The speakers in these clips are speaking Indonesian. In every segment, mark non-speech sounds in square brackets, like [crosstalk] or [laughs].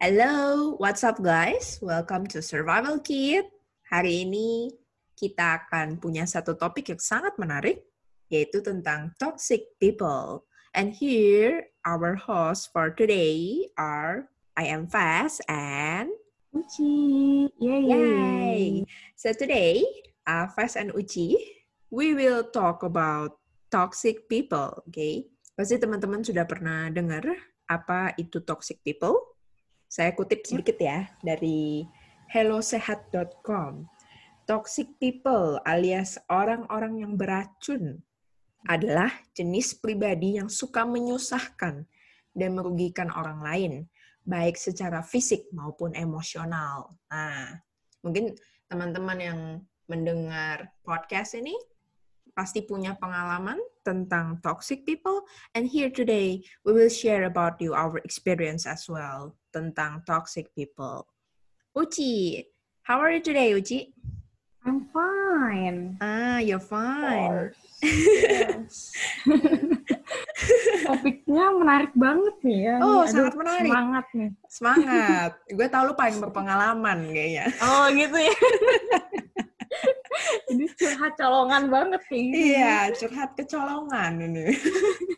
Hello, what's up guys? Welcome to Survival Kit. Hari ini kita akan punya satu topik yang sangat menarik, yaitu tentang toxic people. And here, our hosts for today are I am Fast and Uci. Yay. Yay! So today, uh, Fast and Uci, we will talk about toxic people, okay? Pasti teman-teman sudah pernah dengar apa itu toxic people? Saya kutip sedikit ya dari hellosehat.com. Toxic people alias orang-orang yang beracun adalah jenis pribadi yang suka menyusahkan dan merugikan orang lain, baik secara fisik maupun emosional. Nah, mungkin teman-teman yang mendengar podcast ini pasti punya pengalaman tentang toxic people and here today we will share about you our experience as well tentang toxic people. Uci, how are you today, Uci? I'm fine. Ah, you're fine. Yes. [laughs] [laughs] Topiknya menarik banget nih ya. Oh, Nih, sangat menarik. Semangat nih. Semangat. [laughs] Gue tau lu paling berpengalaman kayaknya. Oh gitu ya. Ini curhat colongan banget nih. Iya, curhat kecolongan ini.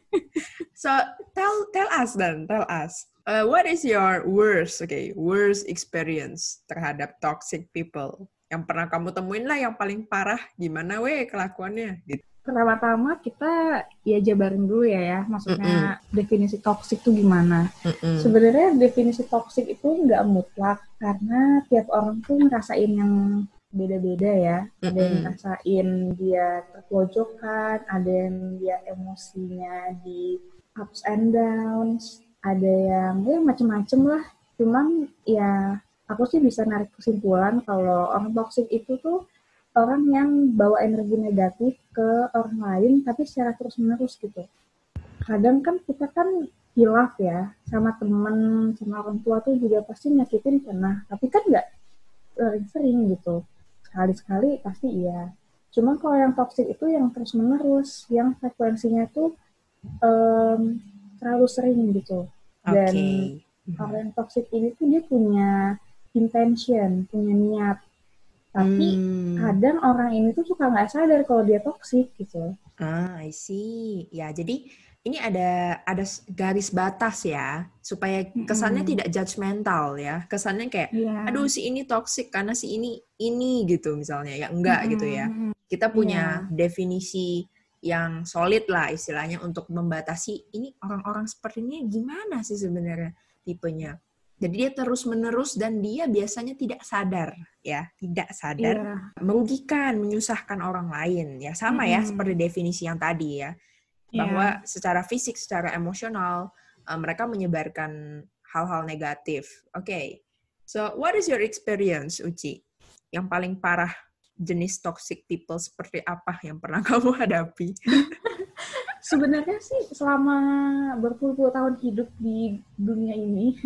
[laughs] so, tell tell us then, tell us. Uh, what is your worst, okay, worst experience terhadap toxic people? Yang pernah kamu temuin lah yang paling parah, gimana weh kelakuannya? Gitu. Pertama-tama kita ya jabarin dulu ya ya. Maksudnya definisi toksik itu gimana. Mm-mm. Sebenarnya definisi toksik itu nggak mutlak karena tiap orang tuh ngerasain yang beda-beda ya. Ada yang ngerasain dia terpojokan, ada yang dia emosinya di ups and downs, ada yang ya macem-macem lah. Cuman ya aku sih bisa narik kesimpulan kalau orang toksik itu tuh orang yang bawa energi negatif ke orang lain tapi secara terus-menerus gitu. Kadang kan kita kan hilaf ya sama temen sama orang tua tuh juga pasti nyakitin pernah tapi kan nggak sering-sering gitu sekali-sekali pasti iya cuma kalau yang toxic itu yang terus-menerus yang frekuensinya tuh em, terlalu sering gitu dan Oke. orang yang toxic ini tuh dia punya intention punya niat tapi Hmm. kadang orang ini tuh suka nggak sadar kalau dia toxic gitu Ah, I see. Ya, jadi ini ada ada garis batas ya, supaya kesannya Mm-mm. tidak judgmental ya. Kesannya kayak Iya. aduh si ini toxic karena si ini ini gitu misalnya ya enggak gitu ya kita punya definisi yang solid lah istilahnya untuk membatasi ini orang-orang seperti ini gimana sih sebenarnya tipenya jadi dia terus menerus dan dia biasanya tidak sadar ya tidak sadar Iya. merugikan menyusahkan orang lain ya sama ya Mm-mm. seperti definisi yang tadi ya Iya. bahwa secara fisik, secara emosional, uh, mereka menyebarkan hal-hal negatif. Oke, so what is your experience, Uci? Yang paling parah jenis toxic people seperti apa yang pernah [laughs] kamu hadapi? [laughs] Sebenarnya sih selama berpuluh-puluh tahun hidup di dunia ini,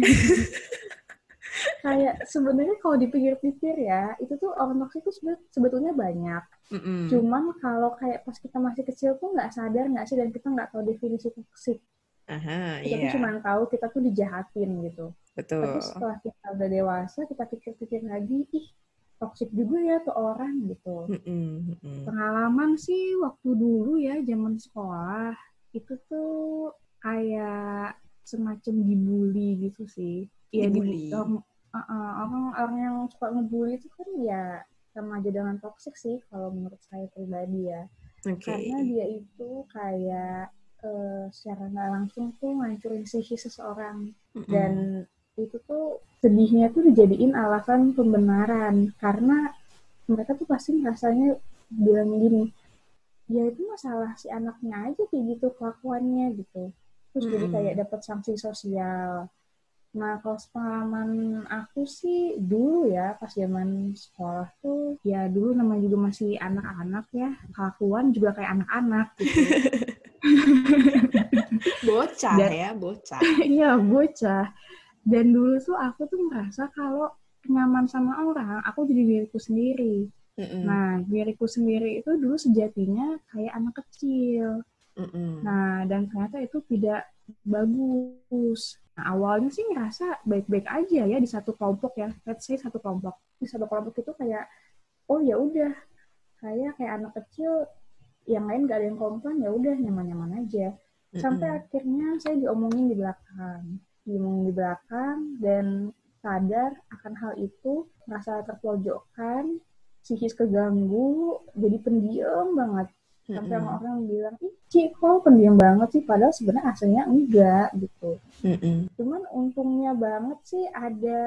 [laughs] kayak sebenarnya kalau dipikir-pikir ya, itu tuh orang toksik itu sebe- sebetulnya banyak. Mm-mm. Cuman kalau kayak pas kita masih kecil tuh nggak sadar nggak sih dan kita nggak tahu definisi toksik. Aha, Kita tuh iya, cuma tahu kita tuh dijahatin gitu. betul. Tapi setelah kita udah dewasa, kita pikir-pikir lagi, ih toksik juga ya tuh orang gitu. Mm-mm, mm-mm. Pengalaman sih waktu dulu ya zaman sekolah itu tuh kayak semacam dibully gitu sih. Iya Dibully. di orang uh-uh, orang orang yang suka ngebully itu kan ya sama aja dengan toksik sih kalau menurut saya pribadi ya. Oke. Karena dia itu kayak eh, secara nggak langsung tuh ngancurin psikis seseorang Mm-mm. dan itu tuh sedihnya tuh dijadiin alasan pembenaran karena mereka tuh pasti rasanya bilang gini ya itu masalah si anaknya aja kayak gitu kelakuannya gitu terus jadi Mm-mm. kayak dapat sanksi sosial nah kalau pengalaman aku sih dulu ya pas zaman sekolah tuh ya dulu namanya juga masih anak-anak ya kelakuan juga kayak anak-anak gitu [laughs] bocah Dan- ya, bocah. [laughs] Iya, bocah. Dan dulu tuh aku tuh merasa kalau nyaman sama orang, aku jadi diriku sendiri. Mm-mm. Nah, diriku sendiri itu dulu sejatinya kayak anak kecil. Mm-mm. Nah, dan ternyata itu tidak bagus. Nah, awalnya sih ngerasa baik-baik aja ya di satu kelompok ya. Let's say satu kelompok. Di satu kelompok itu kayak, oh ya udah, kayak kayak anak kecil yang lain gak ada yang komplain ya udah nyaman-nyaman aja. Sampai mm-hmm. akhirnya saya diomongin di belakang, diomongin di belakang dan sadar akan hal itu, merasa terpojokkan, psikis keganggu, jadi pendiam banget sampai mm-hmm. orang bilang ih Ci kok pendiam banget sih? Padahal sebenarnya aslinya enggak gitu. Mm-hmm. cuman untungnya banget sih ada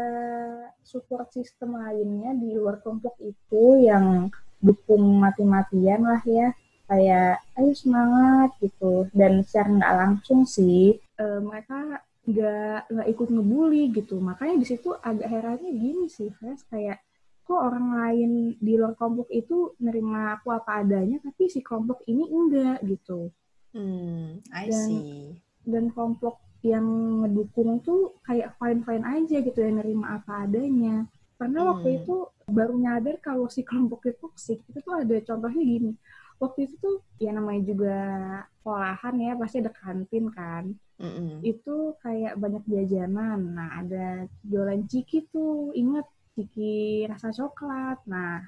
support system lainnya di luar kelompok itu yang dukung mati-matian lah ya. Kayak ayo semangat gitu. Dan secara nggak langsung sih uh, mereka nggak nggak ikut ngebully gitu. Makanya di situ agak herannya gini sih Fes. Kayak kok orang lain di luar kelompok itu nerima aku apa adanya tapi si kelompok ini enggak gitu. Hmm I dan, see. dan kelompok yang ngedukung tuh kayak fine fine aja gitu ya nerima apa adanya. Karena hmm. waktu itu baru nyadar kalau si kelompok itu toxic. Itu tuh ada contohnya gini waktu itu tuh ya namanya juga sekolahan ya pasti ada kantin kan. Mm-hmm. itu kayak banyak jajanan. Nah ada jualan ciki tuh inget ciki rasa coklat. Nah,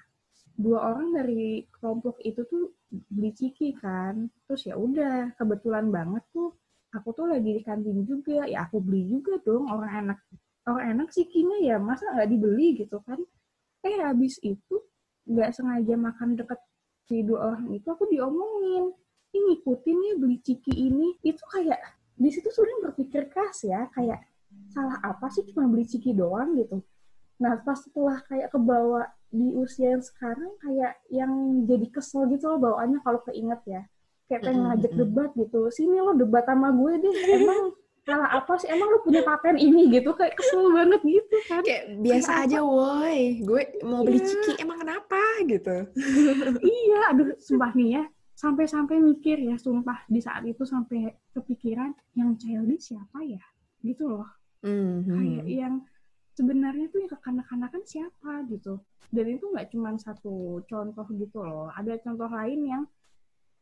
dua orang dari kelompok itu tuh beli ciki kan. Terus ya udah, kebetulan banget tuh aku tuh lagi di kantin juga. Ya aku beli juga dong orang enak. Orang enak cikinya ya masa nggak dibeli gitu kan. Eh habis itu nggak sengaja makan deket si dua orang itu aku diomongin. Ini ngikutin ya beli ciki ini. Itu kayak di situ sudah berpikir keras ya kayak salah apa sih cuma beli ciki doang gitu Nah, pas setelah kayak kebawa di usia yang sekarang kayak yang jadi kesel gitu loh bawaannya kalau keinget ya. Kayak pengen ngajak debat gitu. Sini lo debat sama gue deh. Emang salah apa sih? Emang lo punya pakaian ini gitu? Kayak kesel banget gitu kan. Kayak biasa kayak aja woi. Gue mau beli yeah. ciki emang kenapa gitu. [laughs] iya, aduh sumpah nih ya. Sampai-sampai mikir ya, sumpah di saat itu sampai kepikiran yang childish siapa ya? Gitu loh. Mm -hmm. Kayak yang sebenarnya tuh yang kekanak-kanakan siapa gitu. Dan itu nggak cuma satu contoh gitu loh. Ada contoh lain yang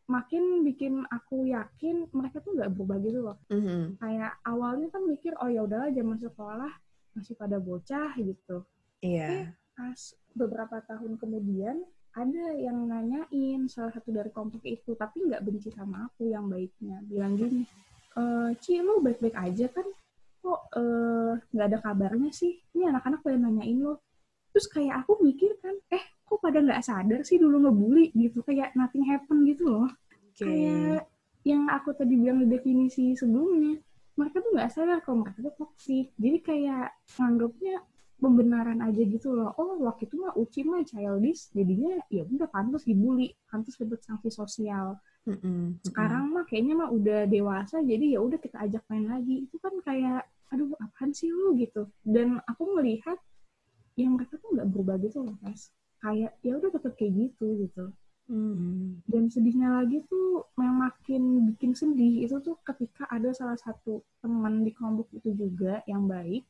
makin bikin aku yakin mereka tuh nggak berubah gitu loh. Mm-hmm. kayak awalnya kan mikir oh ya udahlah zaman sekolah masih pada bocah gitu. Iya. Yeah. pas beberapa tahun kemudian ada yang nanyain salah satu dari kelompok itu tapi nggak benci sama aku yang baiknya. Bilang gini e, Ci lo baik-baik aja kan kok eh, nggak uh, ada kabarnya sih? Ini anak-anak pada nanyain lo terus kayak aku mikir kan eh kok pada nggak sadar sih dulu ngebully? Gitu. Kayak nothing happen gitu loh. Okay. kayak yang aku tadi bilang di definisi sebelumnya mereka tuh nggak sadar kalau mereka tuh toxic. Jadi kayak nganggapnya pembenaran aja gitu loh. Oh waktu itu mah uci mah childish jadinya ya udah pantas dibully pantas dapat sanksi sosial Mm-mm. Sekarang mah kayaknya mah udah dewasa jadi ya udah kita ajak main lagi. Itu kan kayak aduh apaan sih lu gitu. Dan aku melihat yang mereka tuh nggak berubah gitu loh, Mas. Kayak ya udah tetap kayak gitu gitu. Mm. Dan sedihnya lagi tuh yang makin bikin sedih itu tuh ketika ada salah satu teman di kelompok itu juga yang baik,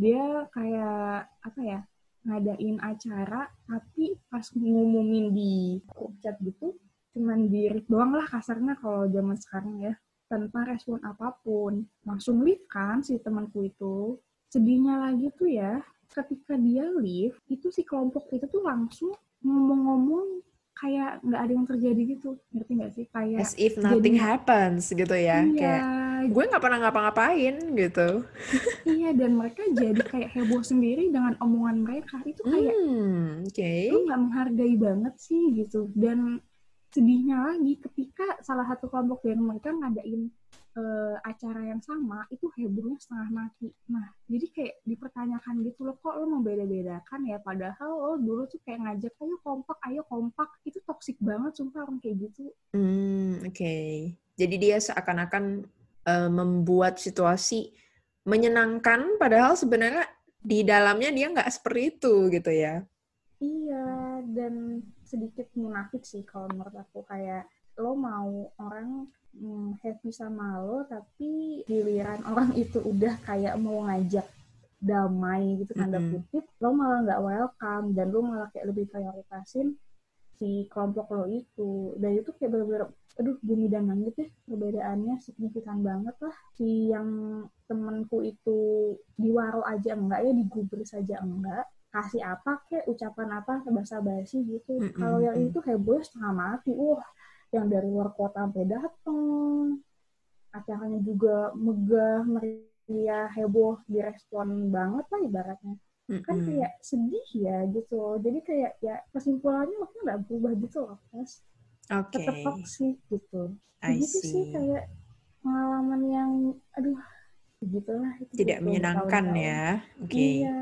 dia kayak apa ya ngadain acara tapi pas ngumumin di grup chat gitu cuman di doang lah kasarnya kalau zaman sekarang ya. Tanpa respon apa pun. Langsung leave kan si temanku itu. Sedihnya lagi tuh ya ketika dia leave itu si kelompok itu tuh langsung ngomong-ngomong kayak nggak ada yang terjadi gitu. Ngerti nggak sih? Kayak as if nothing jadi, happens gitu ya iya, kayak gue nggak pernah ngapa-ngapain gitu. Iya dan mereka jadi kayak heboh sendiri dengan omongan mereka. Itu kayak hmm, okay. lu nggak menghargai banget sih gitu. Dan sedihnya lagi ketika salah satu kelompok dari mereka ngadain uh, acara yang sama itu hebohnya setengah mati. Nah, jadi kayak dipertanyakan gitu loh, kok lo membeda-bedakan ya? Padahal lo dulu tuh kayak ngajak, ayo kompak, ayo kompak. Itu toksik banget, sumpah orang kayak gitu. Hmm, oke. Okay. Jadi dia seakan-akan uh, membuat situasi menyenangkan, padahal sebenarnya di dalamnya dia nggak seperti itu gitu ya. Iya, dan sedikit munafik sih kalau menurut aku. Kayak lo mau orang hmm, happy sama lo tapi giliran orang itu udah kayak mau ngajak damai gitu tanda mm -hmm. kutip lo malah nggak welcome dan lo malah kayak lebih prioritasin si kelompok lo itu. Dan itu kayak bener-bener aduh bumi dan langit ya perbedaannya signifikan banget lah. Si yang temenku itu diwaro aja enggak ya digubris saja enggak kasih apa kek ucapan apa bahasa basi gitu. Mm-mm. kalau yang itu heboh setengah mati. Wah yang dari luar kota sampai dateng. Acaranya juga megah meriah heboh direspon banget lah ibaratnya. Kan kayak sedih ya gitu jadi kayak ya kesimpulannya maksudnya nggak berubah gitu loh mas. Oke, tetap toksik gitu. I gitu sih kayak pengalaman yang aduh begitulah itu Tidak gitu, menyenangkan ya. Oke. iya.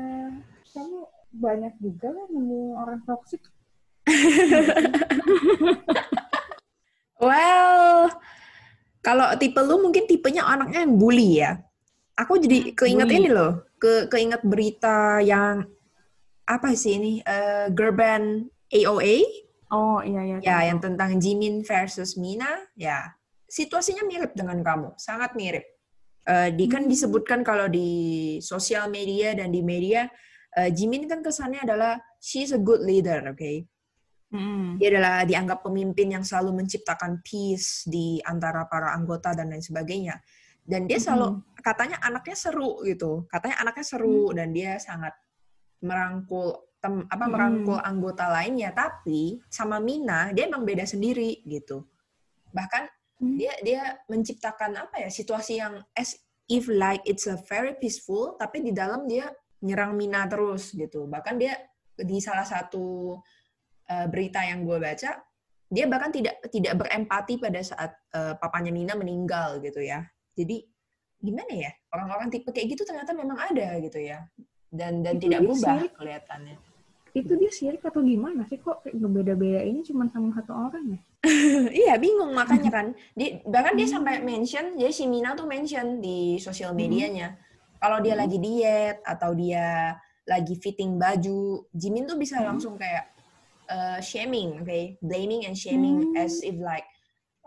Kamu banyak juga lah nemu orang toksik [laughs] Well, kalau tipe lu mungkin tipenya anaknya yang bully ya. Aku jadi keinget bully. ini loh, ke keinget berita yang apa sih ini? Eh, girl band AOA, oh iya iya ya yang tentang Jimin versus Mina, ya situasinya mirip dengan kamu, sangat mirip. Eh, di kan Hmm. disebutkan kalau di sosial media dan di media, eh, Jimin kan kesannya adalah she's a good leader, oke? Mm-mm. Dia adalah dianggap pemimpin yang selalu menciptakan peace di antara para anggota dan lain sebagainya. Dan dia selalu katanya anaknya seru gitu. Katanya anaknya seru dan dia sangat merangkul tem, apa merangkul anggota lainnya, tapi sama Mina dia emang beda sendiri gitu. Bahkan dia dia menciptakan apa ya situasi yang as if like it's a very peaceful tapi di dalam dia nyerang Mina terus gitu. Bahkan dia di salah satu uh, berita yang gue baca, dia bahkan tidak tidak berempati pada saat uh, papanya Nina meninggal gitu ya. Jadi gimana ya orang-orang tipe kayak gitu ternyata memang ada gitu ya dan dan Itu tidak berubah sirik. kelihatannya. itu dia sirik atau gimana sih kok kayak ngebeda-beda ini cuma sama satu orang ya [laughs] iya bingung makanya [laughs] kan. Dia, bahkan dia Hmm. sampai mention, jadi si Mina tuh mention di sosial medianya kalau dia Hmm. lagi diet atau dia lagi fitting baju, Jimin tuh bisa Hmm. langsung kayak uh, shaming, okay, blaming and shaming Hmm. as if like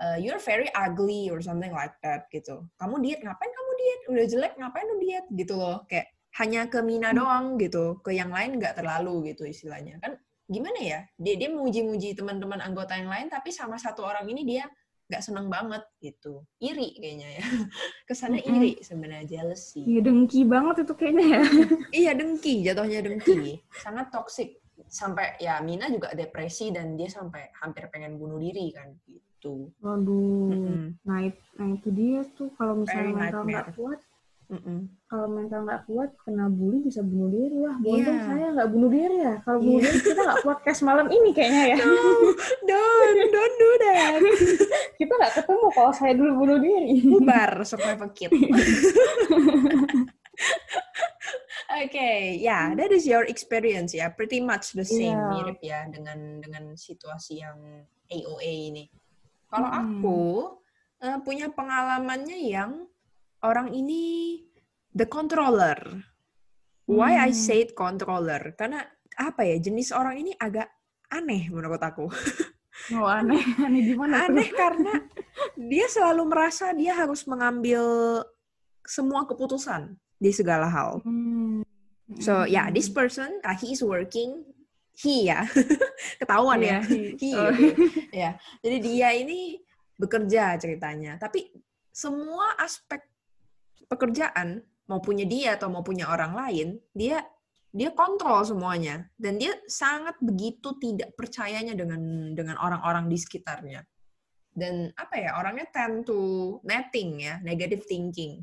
uh, you're very ugly or something like that gitu. Kamu diet ngapain kamu diet? Udah jelek ngapain lu diet gitu loh. Kayak hanya ke Mina Hmm. doang gitu, ke yang lain nggak terlalu gitu istilahnya. Kan gimana ya? Dia dia muji-muji teman-teman anggota yang lain tapi sama satu orang ini dia nggak seneng banget gitu. Iri kayaknya ya. [laughs] Kesannya Mm-mm. iri sebenarnya jealousy. Iya dengki banget itu kayaknya ya. [laughs] Iya dengki, jatuhnya dengki. [laughs] Sangat toksik. Sampai ya Mina juga depresi dan dia sampai hampir pengen bunuh diri kan gitu. Waduh. Mm-mm. Nah, it- nah itu dia tuh kalau misalnya mental nggak kuat, Mm-mm. kalau mental nggak kuat kena bully bisa bunuh diri lah. Iya. saya nggak bunuh diri ya. Kalau bunuh Iya. diri kita nggak podcast malam ini kayaknya ya. No, don't, don't do that. [laughs] kita nggak ketemu kalau saya dulu bunuh diri. Bubar, survival kit. [laughs] Oke, ya, that is your experience ya, pretty much the same, Iya. mirip ya dengan dengan situasi yang AOA ini. Kalau Mm-mm. aku eh, punya pengalamannya yang orang ini the controller. Why I Hmm. said controller? Karena apa ya, jenis orang ini agak aneh menurut aku. [laughs] Oh aneh, [laughs] aneh gimana tuh? Aneh karena [laughs] dia selalu merasa dia harus mengambil semua keputusan di segala hal. Hmm. So yeah, Hmm. this person uh, he is working. He ya, ketahuan Iya, ya. he. He, Oh. oke. ya. Jadi dia ini bekerja ceritanya. Tapi semua aspek pekerjaan mau punya dia atau mau punya orang lain, dia dia kontrol semuanya dan dia sangat begitu tidak percayanya dengan dengan orang-orang di sekitarnya. Dan apa ya, orangnya tend to netting ya, negative thinking.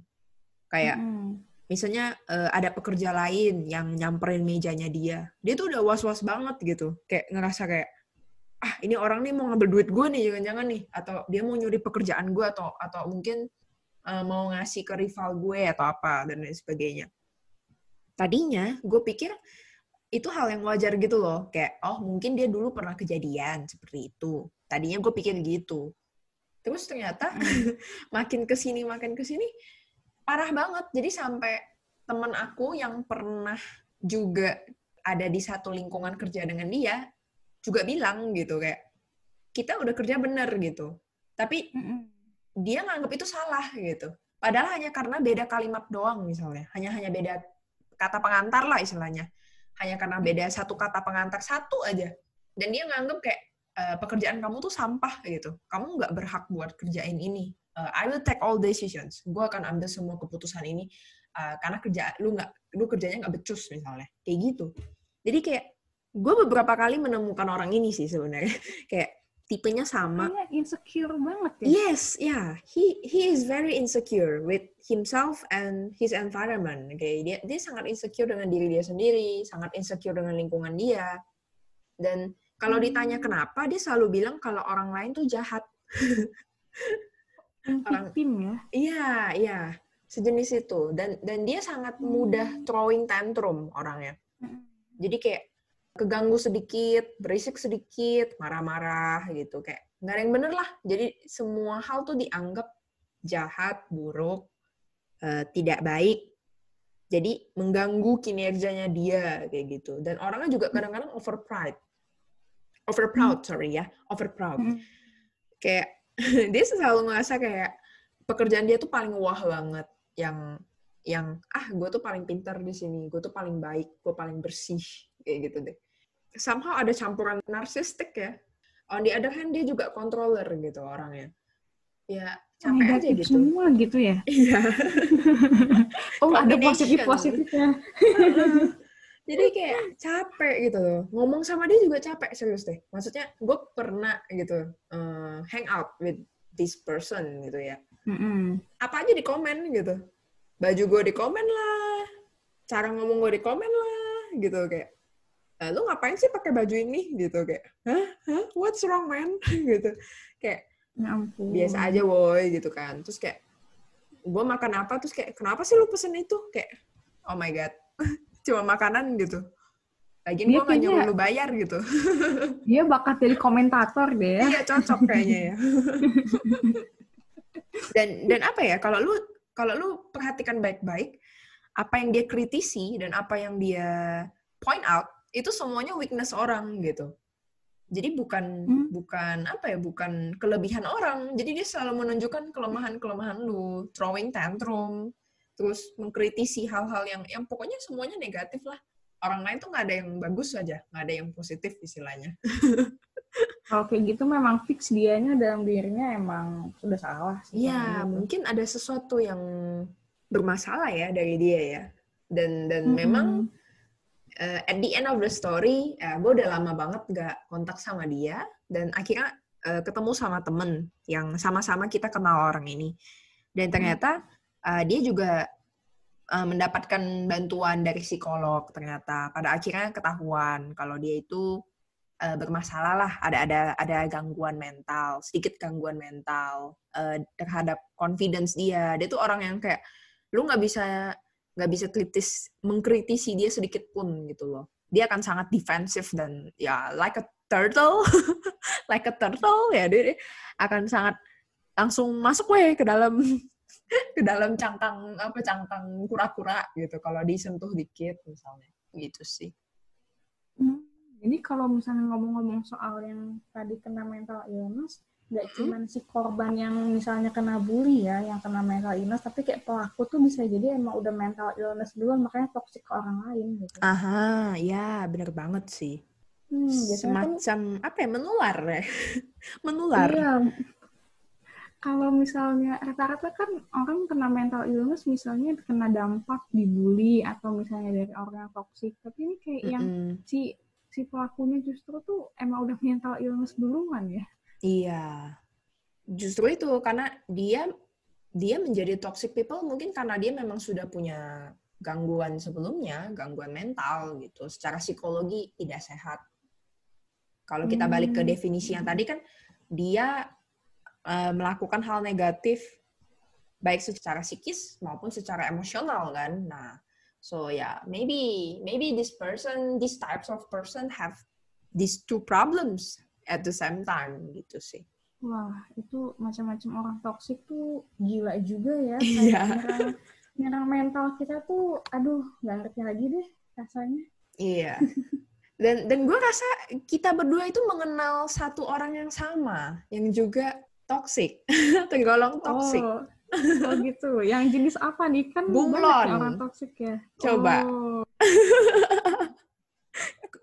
Kayak Mm-mm. misalnya eh, ada pekerja lain yang nyamperin mejanya dia, dia tuh udah was-was banget gitu, kayak ngerasa kayak ah ini orang nih mau ngambil duit gue nih jangan-jangan nih, atau dia mau nyuri pekerjaan gue atau atau mungkin eh, mau ngasih ke rival gue atau apa dan lain sebagainya. Tadinya gue pikir itu hal yang wajar gitu loh, kayak oh mungkin dia dulu pernah kejadian seperti itu. Tadinya gue pikir gitu. Terus ternyata [laughs] makin ke sini makin ke sini parah banget. Jadi sampai temen aku yang pernah juga ada di satu lingkungan kerja dengan dia juga bilang gitu kayak kita udah kerja bener gitu. Tapi Mm-mm. Dia nganggap itu salah gitu. Padahal hanya karena beda kalimat doang misalnya. Hanya hanya beda kata pengantar lah istilahnya. Hanya karena beda satu kata pengantar satu aja. Dan dia nganggap kayak uh, pekerjaan kamu tuh sampah gitu. Kamu nggak berhak buat kerjain ini. Uh, I will take all decisions. Gue akan ambil semua keputusan ini uh, karena kerja lu nggak lu kerjanya nggak becus misalnya. Kayak gitu. Jadi kayak gue beberapa kali menemukan orang ini sih sebenarnya. [laughs] kayak tipenya sama. Kayaknya insecure banget ya. Yes, yeah. He he is very insecure with himself and his environment. Oke, okay? dia dia sangat insecure dengan diri dia sendiri, sangat insecure dengan lingkungan dia. Dan kalau ditanya hmm. kenapa, dia selalu bilang kalau orang lain tuh jahat. orang tim ya? Iya, iya. Sejenis itu. Dan dan dia sangat mudah hmm. throwing tantrum orangnya. Hmm. Jadi kayak keganggu sedikit, berisik sedikit, marah-marah gitu kayak nggak ada yang bener lah. Jadi semua hal tuh dianggap jahat, buruk, uh, tidak baik. Jadi mengganggu kinerjanya dia kayak gitu. Dan orangnya juga kadang-kadang over pride, over proud hmm. sorry ya, over proud. Hmm. Kayak [laughs] dia selalu ngerasa kayak pekerjaan dia tuh paling wah banget, yang yang ah gue tuh paling pintar di sini, gue tuh paling baik, gue paling bersih kayak gitu deh somehow ada campuran narsistik ya. On the other hand, dia juga controller gitu orangnya. Ya, capek Negatif aja gitu. semua gitu ya? Iya. [laughs] oh, ada positif-positifnya. Jadi kayak capek gitu loh. Ngomong sama dia juga capek, serius deh. Maksudnya, gue pernah gitu, uh, hang out with this person gitu ya. Mm-hmm. Apa aja di komen gitu. Baju gue di komen lah. Cara ngomong gue di komen lah. Gitu kayak lu ngapain sih pakai baju ini? Gitu kayak hah? Hah? What's wrong man? [laughs] Gitu. Kayak ya ampun. biasa aja woi gitu kan. Terus kayak gue makan apa? Terus kayak kenapa sih lu pesen itu? Kayak oh my god. [laughs] Cuma makanan gitu. Lagian gue gak nyuruh lu bayar gitu. [laughs] Dia bakat jadi komentator deh ya. Iya, cocok kayaknya ya. dan dan apa ya, kalau lu kalau lu perhatikan baik-baik, apa yang dia kritisi dan apa yang dia point out, itu semuanya weakness orang gitu. Jadi bukan hmm. bukan apa ya, bukan kelebihan orang. Jadi dia selalu menunjukkan kelemahan-kelemahan lu, throwing tantrum, terus mengkritisi hal-hal yang yang pokoknya semuanya negatif lah. Orang lain tuh nggak ada yang bagus saja, nggak ada yang positif istilahnya. [laughs] Kalau kayak gitu memang fix dianya dalam dirinya emang sudah salah. Iya, mungkin ada sesuatu yang bermasalah ya dari dia ya. Dan dan -hmm. memang uh, at the end of the story, uh, gue udah lama banget gak kontak sama dia dan akhirnya uh, ketemu sama temen yang sama-sama kita kenal orang ini. Dan ternyata uh, dia juga uh, mendapatkan bantuan dari psikolog ternyata. Pada akhirnya ketahuan kalau dia itu uh, bermasalah lah, ada ada ada gangguan mental, sedikit gangguan mental uh, terhadap confidence dia. Dia tuh orang yang kayak lu nggak bisa nggak bisa kritis mengkritisi dia sedikit pun gitu loh. Dia akan sangat defensif dan ya like a turtle [laughs] like a turtle ya dia, akan sangat langsung masuk weh ke dalam [laughs] ke dalam cangkang apa cangkang kura-kura gitu kalau disentuh dikit misalnya. Gitu sih. Hmm, jadi kalau misalnya ngomong-ngomong soal yang tadi kena mental illness nggak hmm? cuma si korban yang misalnya kena bully ya, yang kena mental illness, tapi kayak pelaku tuh bisa jadi emang udah mental illness duluan, makanya toxic ke orang lain gitu. Aha, ya bener banget sih. Hmm, Semacam kan, apa ya menular ya, [laughs] menular. Iya. Kalau misalnya rata-rata kan orang kena mental illness misalnya kena dampak dibully atau misalnya dari orang yang toxic, tapi ini kayak mm -hmm. yang si si pelakunya justru tuh emang udah mental illness duluan ya. Iya. Justru itu karena dia dia menjadi toxic people mungkin karena dia memang sudah punya gangguan sebelumnya, gangguan mental gitu. Secara psikologi tidak sehat. Kalau kita balik ke hmm. definisi yang tadi kan dia uh, melakukan hal negatif baik secara psikis maupun secara emosional kan. Nah, so ya yeah, maybe maybe this person, these types of person have these two problems at the same time gitu sih. Wah, itu macam-macam orang toksik tuh gila juga ya. [laughs] Iya. Nyerang, nyerang mental kita tuh, aduh, nggak ngerti lagi deh rasanya. Iya. [laughs] Dan dan gue rasa kita berdua itu mengenal satu orang yang sama, yang juga toksik, [laughs] tergolong toksik. Oh. Oh gitu. Yang jenis apa nih? Kan Bunglon. orang toksik ya. Coba. Oh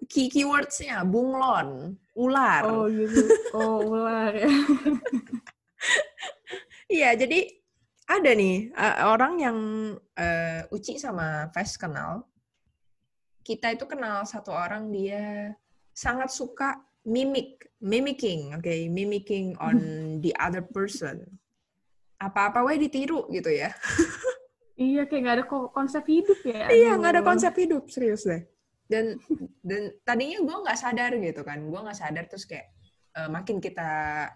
key keywordsnya bunglon, ular. Oh gitu. Oh ular ya. [laughs] Iya, jadi ada nih uh, orang yang uh, Uci sama Ves kenal. Kita itu kenal satu orang dia sangat suka mimik, mimicking, oke, okay? mimicking on [laughs] the other person. Apa-apa wae ditiru gitu ya. [laughs] iya, kayak nggak ada konsep hidup ya. Iya, nggak ada konsep hidup, serius deh. Dan dan tadinya gue nggak sadar gitu kan, gue nggak sadar terus kayak uh, makin kita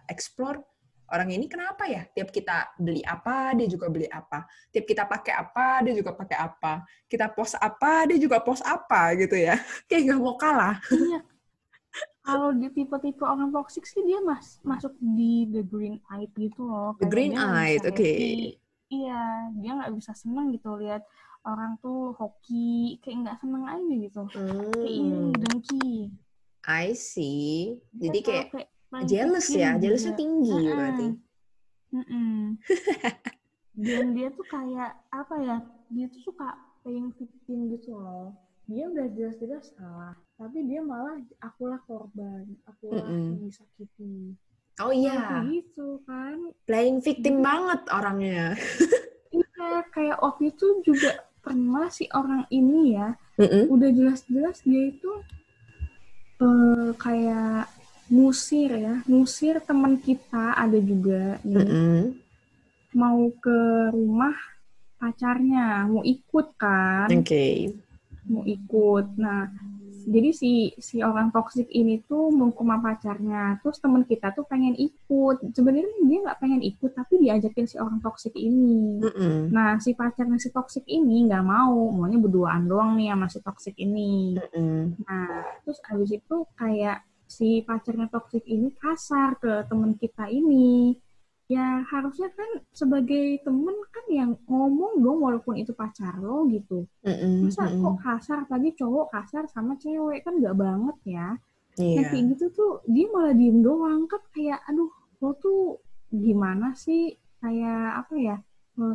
explore orang ini kenapa ya? Tiap kita beli apa, dia juga beli apa. Tiap kita pakai apa, dia juga pakai apa. Kita post apa, dia juga post apa gitu ya. [laughs] Kayak nggak mau kalah. Iya. Kalau di tipe-tipe orang toxic sih dia mas masuk di the green eyed gitu loh. The green eyed, oke. Okay. Iya, dia nggak bisa seneng gitu lihat orang tuh hoki, kayak nggak seneng aja gitu. Hmm. Kayak ini dengki. I see. Jadi kayak, kayak jealous ya, jealousnya tinggi uh -uh. berarti. Uh [laughs] -uh. Dan dia tuh kayak apa ya? Dia tuh suka playing victim gitu loh. Dia udah jelas-jelas salah, tapi dia malah akulah korban, akulah uh -uh. yang disakiti. Oh iya. gitu kan. Playing victim hmm. banget orangnya. iya, kayak waktu itu juga pernah si orang ini ya, -uh. udah jelas-jelas dia itu uh, kayak musir ya, musir teman kita ada juga nih. Mm -hmm. Mau ke rumah pacarnya, mau ikut kan? Oke. Okay. Mau ikut. Nah, jadi si si orang toksik ini tuh rumah pacarnya, terus teman kita tuh pengen ikut. Sebenarnya dia nggak pengen ikut, tapi diajakin si orang toksik ini. Mm -hmm. Nah, si pacarnya si toksik ini nggak mau, maunya berduaan doang nih sama si toksik ini. Mm -hmm. Nah, terus abis itu kayak si pacarnya toksik ini kasar ke teman kita ini ya harusnya kan sebagai temen kan yang ngomong dong walaupun itu pacar lo gitu. Mm-hmm. masa kok kasar? Tadi cowok kasar sama cewek kan gak banget ya. Yeah. nah kayak gitu tuh dia malah diem doang. Kan kayak aduh lo tuh gimana sih? Kayak apa ya?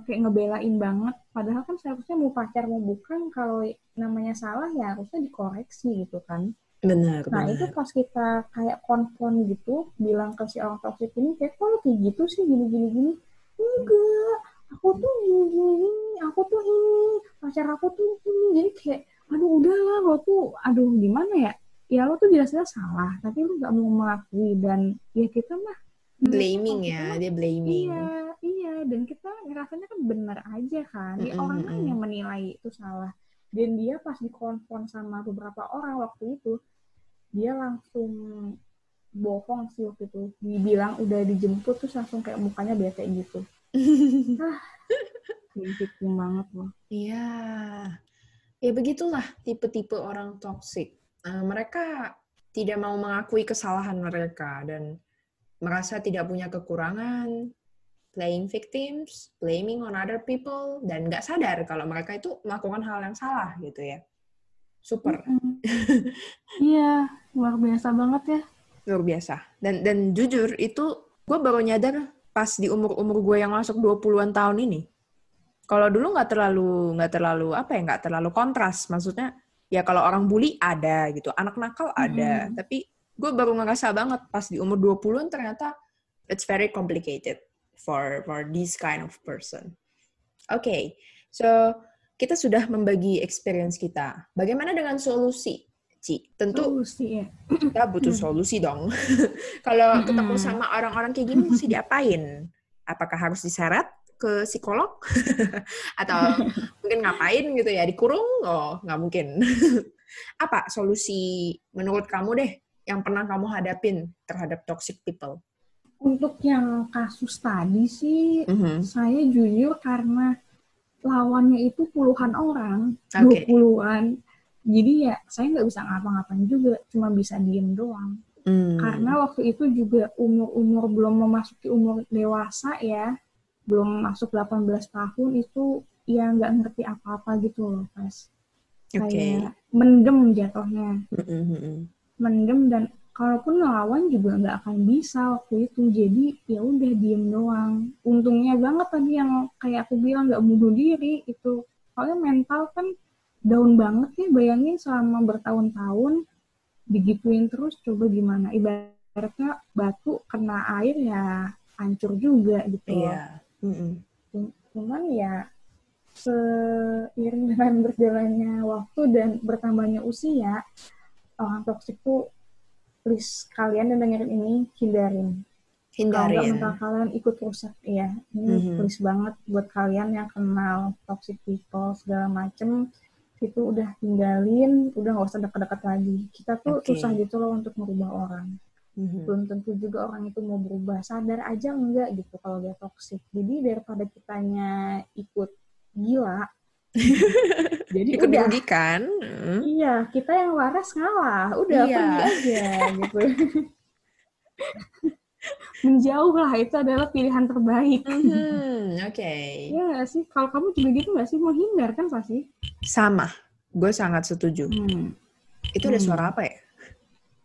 Kayak ngebelain banget. Padahal kan seharusnya mau pacar mau bukan kalau namanya salah ya harusnya dikoreksi gitu kan Benar. Nah benar. itu pas kita kayak konfront gitu, bilang ke si orang toxic ini kayak kok kayak gitu sih gini gini gini. Enggak, aku tuh gini gini, aku tuh ini pacar aku tuh ini. Jadi kayak, aduh udah lah lo tuh, aduh gimana ya? Ya lo tuh jelas-jelas salah, tapi lo gak mau mengakui dan ya kita mah blaming ya, dia blaming. Iya, iya, dan kita ngerasanya kan benar aja kan. Mm -hmm. orang kan yang menilai itu salah. Dan dia pas dikonfront sama beberapa orang waktu itu, dia langsung bohong sih waktu itu. Dibilang udah dijemput terus langsung kayak mukanya bete gitu. [laughs] Ah victim banget loh. Iya. Ya begitulah tipe-tipe orang toksik uh, mereka tidak mau mengakui kesalahan mereka dan merasa tidak punya kekurangan playing victims, blaming on other people, dan nggak sadar kalau mereka itu melakukan hal yang salah gitu ya super. Iya, luar biasa banget ya. Luar biasa. Dan dan jujur itu gue baru nyadar pas di umur-umur gue yang masuk 20-an tahun ini. Kalau dulu nggak terlalu nggak terlalu apa ya nggak terlalu kontras. Maksudnya ya kalau orang bully ada gitu, anak nakal ada. Mm-hmm. Tapi gue baru ngerasa banget pas di umur 20-an ternyata it's very complicated for for this kind of person. Oke, okay, so kita sudah membagi experience kita. Bagaimana dengan solusi? Ci, tentu solusi, ya. kita butuh hmm. solusi dong. [laughs] Kalau ketemu sama orang-orang kayak gini mesti diapain? Apakah harus diseret ke psikolog? [laughs] Atau [laughs] mungkin ngapain gitu ya? Dikurung? Oh, nggak mungkin. Apa solusi menurut kamu deh yang pernah kamu hadapin terhadap toxic people? Untuk yang kasus tadi sih, mm -hmm. saya jujur karena lawannya itu puluhan orang, okay. puluhan. Jadi ya saya nggak bisa ngapa-ngapain juga, cuma bisa diem doang. Hmm. Karena waktu itu juga umur-umur belum memasuki umur dewasa ya, belum masuk 18 tahun itu ya nggak ngerti apa-apa gitu loh pas. Okay. Kayak mendem jatuhnya. Mm -hmm. Mendem dan kalaupun ngelawan juga nggak akan bisa waktu itu jadi ya udah diem doang untungnya banget tadi yang kayak aku bilang nggak bunuh diri itu soalnya mental kan down banget ya bayangin selama bertahun-tahun digituin terus coba gimana ibaratnya batu kena air ya hancur juga gitu loh. Iya. Mm-mm. Cum- Cuman ya seiring dengan berjalannya waktu dan bertambahnya usia, orang toksik tuh please kalian yang dengerin ini hindarin. Hindarin. mental kalian ikut rusak, iya. Ini Mhm. please banget buat kalian yang kenal toxic people segala macem itu udah tinggalin, udah nggak usah deket-deket lagi. Kita tuh Oke. susah gitu loh untuk merubah orang. Mhm. Belum tentu juga orang itu mau berubah. Sadar aja enggak gitu kalau dia toxic. Jadi daripada kitanya ikut gila, jadi Ikut udah dirugikan. Mm. Iya, kita yang waras ngalah. Udah Iya. pergi aja gitu. Menjauh lah itu adalah pilihan terbaik. Mhm, Oke. Iya nggak sih? Kalau kamu juga gitu nggak sih? Mau hindar kan pasti? Sama. Gue sangat setuju. Hmm. Itu ada Hmm. suara apa ya?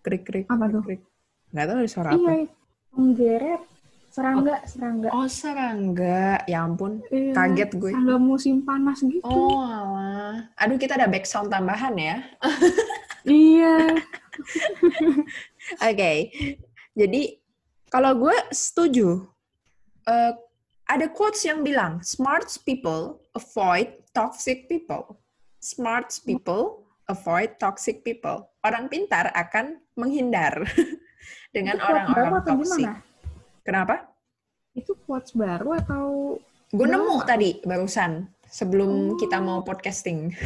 Krik-krik. Apa tuh? krik. Nggak tahu ada suara apa. Iya, menggeret. Serangga, serangga. Oh, serangga. Ya ampun. Iya, Kaget gue. Serangga musim panas gitu. Oh, alah. Aduh, kita ada back sound tambahan ya. [laughs] Iya. [laughs] Oke. Jadi, kalau gue setuju. Eh, ada quotes yang bilang, smart people avoid toxic people. Smart people avoid toxic people. Orang pintar akan menghindar [laughs] dengan orang-orang toxic. Kenapa? Quotes baru atau Gue nemu tadi barusan sebelum Oh. kita mau podcasting.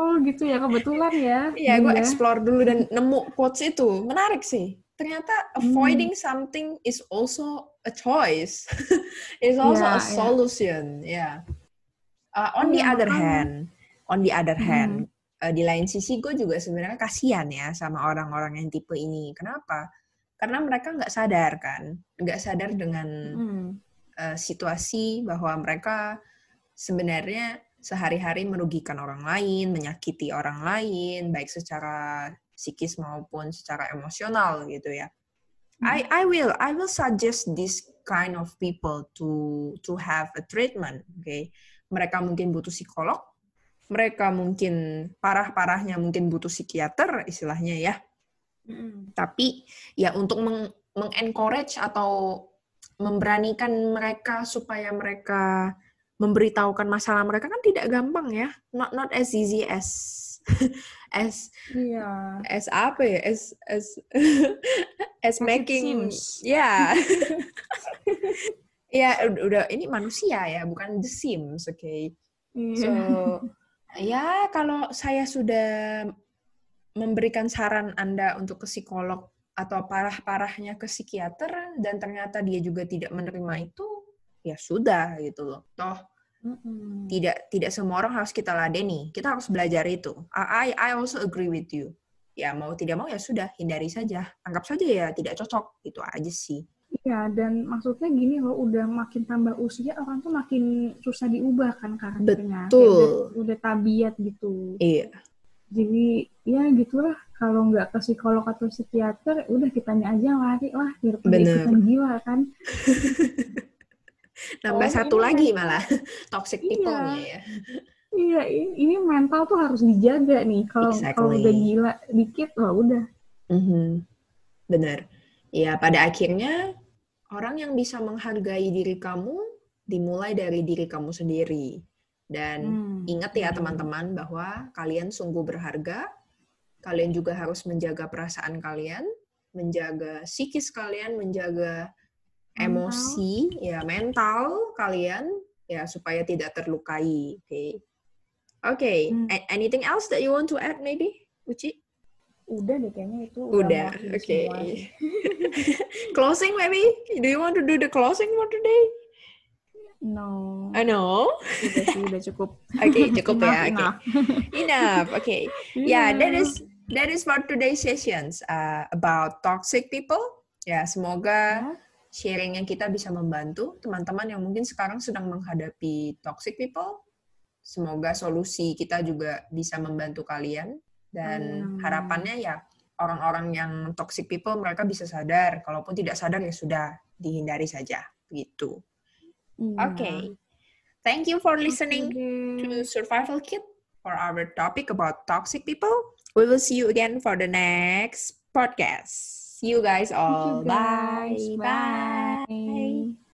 Oh gitu ya, kebetulan ya. [laughs] Iya, gue Iya. explore dulu dan nemu quotes itu. Menarik sih. Ternyata avoiding something is also a choice. [laughs] is also Iya, a iya. solution. Ya. Uh, on the Iya, other hand, on the other Hmm. hand, uh, di lain sisi gue juga sebenarnya kasihan ya sama orang-orang yang tipe ini. Kenapa? Karena mereka nggak sadar kan, nggak sadar dengan Hmm. uh, situasi bahwa mereka sebenarnya sehari-hari merugikan orang lain, menyakiti orang lain, baik secara psikis maupun secara emosional gitu ya. I I will I will suggest this kind of people to to have a treatment, okay? Mereka mungkin butuh psikolog, mereka mungkin parah-parahnya mungkin butuh psikiater istilahnya ya Tapi ya untuk meng, encourage atau memberanikan mereka supaya mereka memberitahukan masalah mereka kan tidak gampang ya. Not not as easy as [laughs] as Iya. as apa ya? As as [laughs] as making ya. [laughs] Ya udah, ini manusia ya bukan the Sims oke Iya. So, ya kalau saya sudah memberikan saran Anda untuk ke psikolog atau parah-parahnya ke psikiater dan ternyata dia juga tidak menerima itu, ya sudah gitu loh. Toh Mm-mm. tidak tidak semua orang harus kita ladeni. Kita harus belajar itu. I I also agree with you. Ya mau tidak mau ya sudah hindari saja. Anggap saja ya tidak cocok. Itu aja sih. Iya, dan maksudnya gini loh, udah makin tambah usia, orang tuh makin susah diubah kan karakternya. Betul. Udah, udah tabiat gitu. Iya. Jadi, ya gitulah. Kalau nggak ke psikolog atau psikiater, udah kitanya aja lari lah, daripada Bener. ikutan gila kan. [laughs] Nambah Oh, satu ini lagi malah toxic Iya. people-nya ya. Iya, ini, ini mental tuh harus dijaga nih. Kalau kalau Exactly. udah gila dikit, wah udah. Mhm. Benar. Ya, pada akhirnya orang yang bisa menghargai diri kamu dimulai dari diri kamu sendiri. Dan Hmm. ingat ya teman-teman bahwa kalian sungguh berharga. Kalian juga harus menjaga perasaan kalian, menjaga psikis kalian, menjaga Mental. emosi, ya mental kalian ya supaya tidak terlukai. Oke. Oke, Hmm. A- anything else that you want to add maybe, Uci? Udah deh kayaknya itu Udah, oke. sih. [laughs] [laughs] closing maybe? Do you want to do the closing for today? No, I know. udah sih, udah cukup. Oke, cukup [laughs] ya. Enough, Oke. [laughs] enough. Enough. Oke. Iya. Yeah, that is that is for today's sessions uh, about toxic people. Ya, semoga Ya. sharing yang kita bisa membantu teman-teman yang mungkin sekarang sedang menghadapi toxic people. Semoga solusi kita juga bisa membantu kalian dan Amin. harapannya ya orang-orang yang toxic people mereka bisa sadar. Kalaupun tidak sadar ya sudah dihindari saja gitu. Iya. Okay. Thank you for listening Oke to. Survival Kit for our topic about toxic people. We will see you again for the next podcast. See you guys all. you, guys. Bye. Bye.